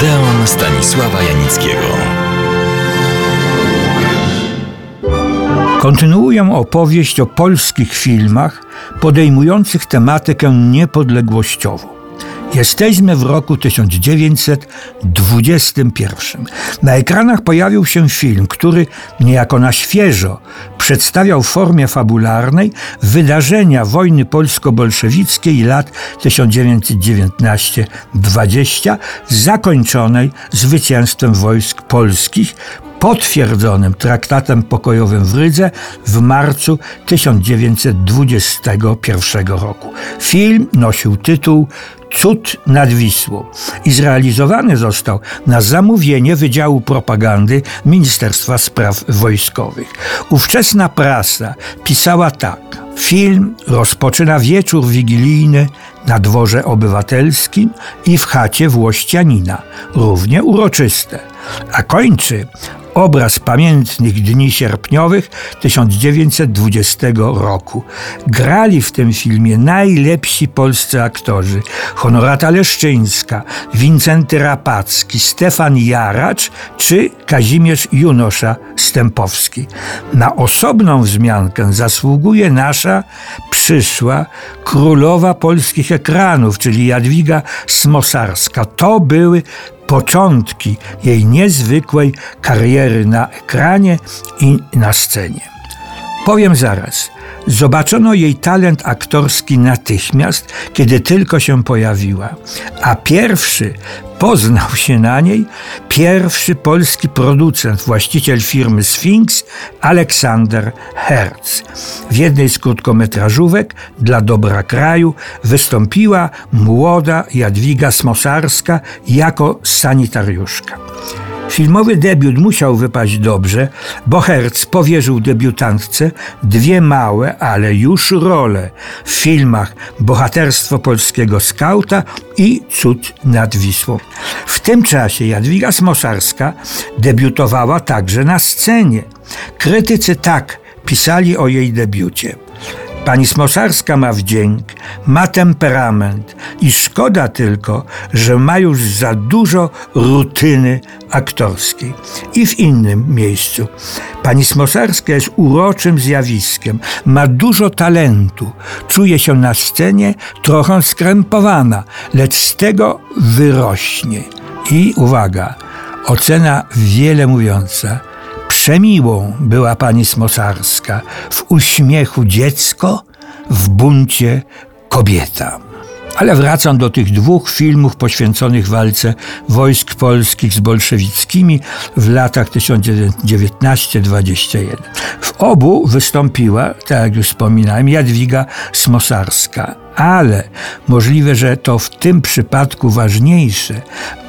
Odeon Stanisława Janickiego. Kontynuuję opowieść o polskich filmach podejmujących tematykę niepodległościową. Jesteśmy w roku 1921. Na ekranach pojawił się film, który niejako na świeżo przedstawiał w formie fabularnej wydarzenia wojny polsko-bolszewickiej lat 1919-20 zakończonej zwycięstwem wojsk polskich potwierdzonym traktatem pokojowym w Rydze w marcu 1921 roku. Film nosił tytuł Cud nad Wisłą i zrealizowany został na zamówienie Wydziału Propagandy Ministerstwa Spraw Wojskowych. Ówczesna prasa pisała tak. Film rozpoczyna wieczór wigilijny na dworze obywatelskim i w chacie Włościanina, równie uroczyste, a kończy obraz pamiętnych dni sierpniowych 1920 roku. Grali w tym filmie najlepsi polscy aktorzy: Honorata Leszczyńska, Wincenty Rapacki, Stefan Jaracz czy Kazimierz Junosza Stępowski. Na osobną wzmiankę zasługuje nasza przyszła królowa polskich ekranów, czyli Jadwiga Smosarska. To były początki jej niezwykłej kariery na ekranie i na scenie. Powiem zaraz, zobaczono jej talent aktorski natychmiast, kiedy tylko się pojawiła, a pierwszy poznał się na niej pierwszy polski producent, właściciel firmy Sphinx, Aleksander Herz. W jednej z krótkometrażówek dla dobra kraju wystąpiła młoda Jadwiga Smosarska jako sanitariuszka. Filmowy debiut musiał wypaść dobrze, bo Herz powierzył debiutantce dwie małe, ale już role w filmach Bohaterstwo polskiego skauta i Cud nad Wisłą. W tym czasie Jadwiga Smosarska debiutowała także na scenie. Krytycy tak pisali o jej debiucie. Pani Smosarska ma wdzięk, ma temperament i szkoda tylko, że ma już za dużo rutyny aktorskiej. I w innym miejscu. Pani Smosarska jest uroczym zjawiskiem, ma dużo talentu, czuje się na scenie trochę skrępowana, lecz z tego wyrośnie. I uwaga, ocena wiele mówiąca – Przemiłą była pani Smosarska, w uśmiechu dziecko, w buncie kobieta. Ale wracam do tych dwóch filmów poświęconych walce wojsk polskich z bolszewickimi w latach 1919-21. W obu wystąpiła, tak jak już wspominałem, Jadwiga Smosarska. Ale możliwe, że to w tym przypadku ważniejsze.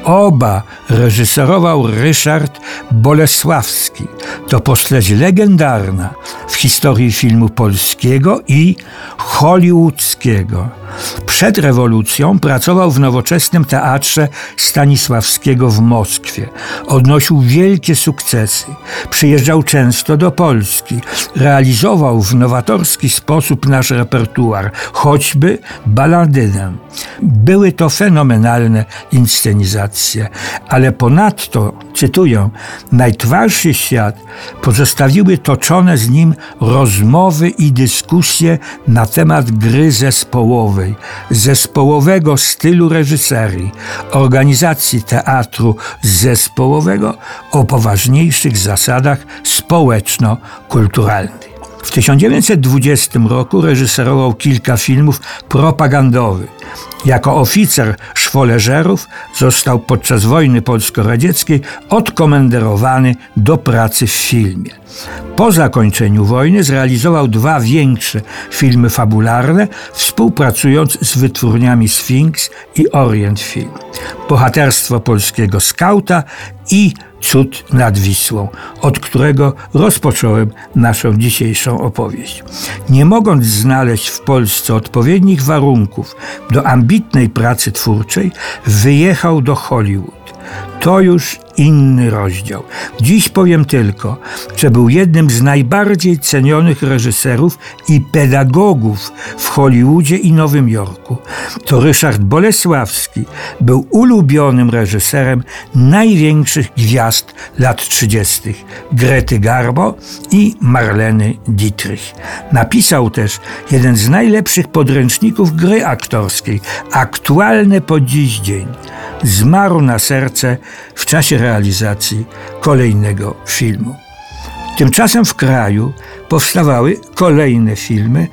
Oba reżyserował Ryszard Bolesławski. To postać legendarna w historii filmu polskiego i hollywoodzkiego. Przed rewolucją pracował w nowoczesnym teatrze Stanisławskiego w Moskwie. Odnosił wielkie sukcesy. Przyjeżdżał często do Polski. Realizował w nowatorski sposób nasz repertuar, choćby baladynę. Były to fenomenalne inscenizacje, ale ponadto, cytuję, najtwarszy świat pozostawiły toczone z nim rozmowy i dyskusje na temat gry zespołowej, zespołowego stylu reżyserii, organizacji teatru zespołowego o poważniejszych zasadach społeczno-kulturalnych. W 1920 roku reżyserował kilka filmów propagandowych. Jako oficer szwoleżerów został podczas wojny polsko-radzieckiej odkomenderowany do pracy w filmie. Po zakończeniu wojny zrealizował dwa większe filmy fabularne, współpracując z wytwórniami Sphinx i Orient Film. Bohaterstwo polskiego skauta i Cud nad Wisłą, od którego rozpocząłem naszą dzisiejszą opowieść. Nie mogąc znaleźć w Polsce odpowiednich warunków do ambitnej pracy twórczej, wyjechał do Hollywood. To już inny rozdział. Dziś powiem tylko, że był jednym z najbardziej cenionych reżyserów i pedagogów w Hollywoodzie i Nowym Jorku. To Ryszard Bolesławski był ulubionym reżyserem największych gwiazd lat 30. Grety Garbo i Marleny Dietrich. Napisał też jeden z najlepszych podręczników gry aktorskiej, aktualne po dziś dzień. Zmarł na serce w czasie realizacji kolejnego filmu. Tymczasem w kraju powstawały kolejne filmy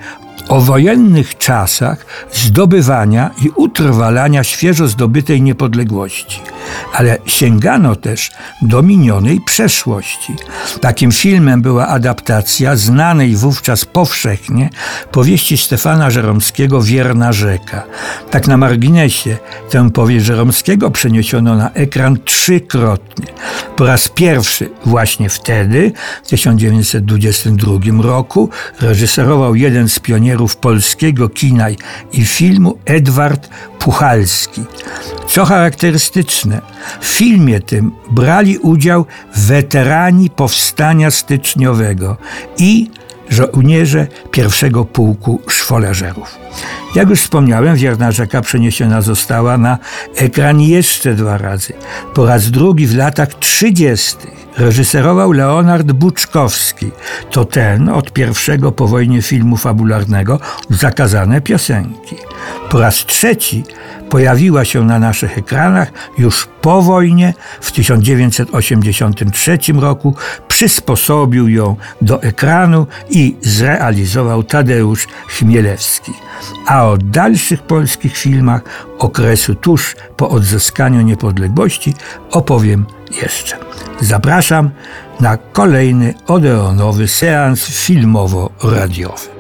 o wojennych czasach zdobywania i utrwalania świeżo zdobytej niepodległości, ale sięgano też do minionej przeszłości. Takim filmem była adaptacja znanej wówczas powszechnie powieści Stefana Żeromskiego Wierna rzeka. Tak na marginesie tę powieść Żeromskiego przeniesiono na ekran trzykrotnie. Po raz pierwszy właśnie wtedy, w 1922 roku, reżyserował jeden z pionierów polskiego kina i filmu Edward Puchalski. Co charakterystyczne, w filmie tym brali udział weterani powstania styczniowego i żołnierze pierwszego pułku szwoleżerów. Jak już wspomniałem, Wierna Rzeka przeniesiona została na ekran jeszcze dwa razy. Po raz drugi w latach 30. reżyserował Leonard Buczkowski. To ten od pierwszego po wojnie filmu fabularnego Zakazane piosenki. Po raz trzeci pojawiła się na naszych ekranach już po wojnie w 1983 roku, przysposobił ją do ekranu i zrealizował Tadeusz Chmielewski. A o dalszych polskich filmach okresu tuż po odzyskaniu niepodległości opowiem jeszcze. Zapraszam na kolejny odeonowy seans filmowo-radiowy.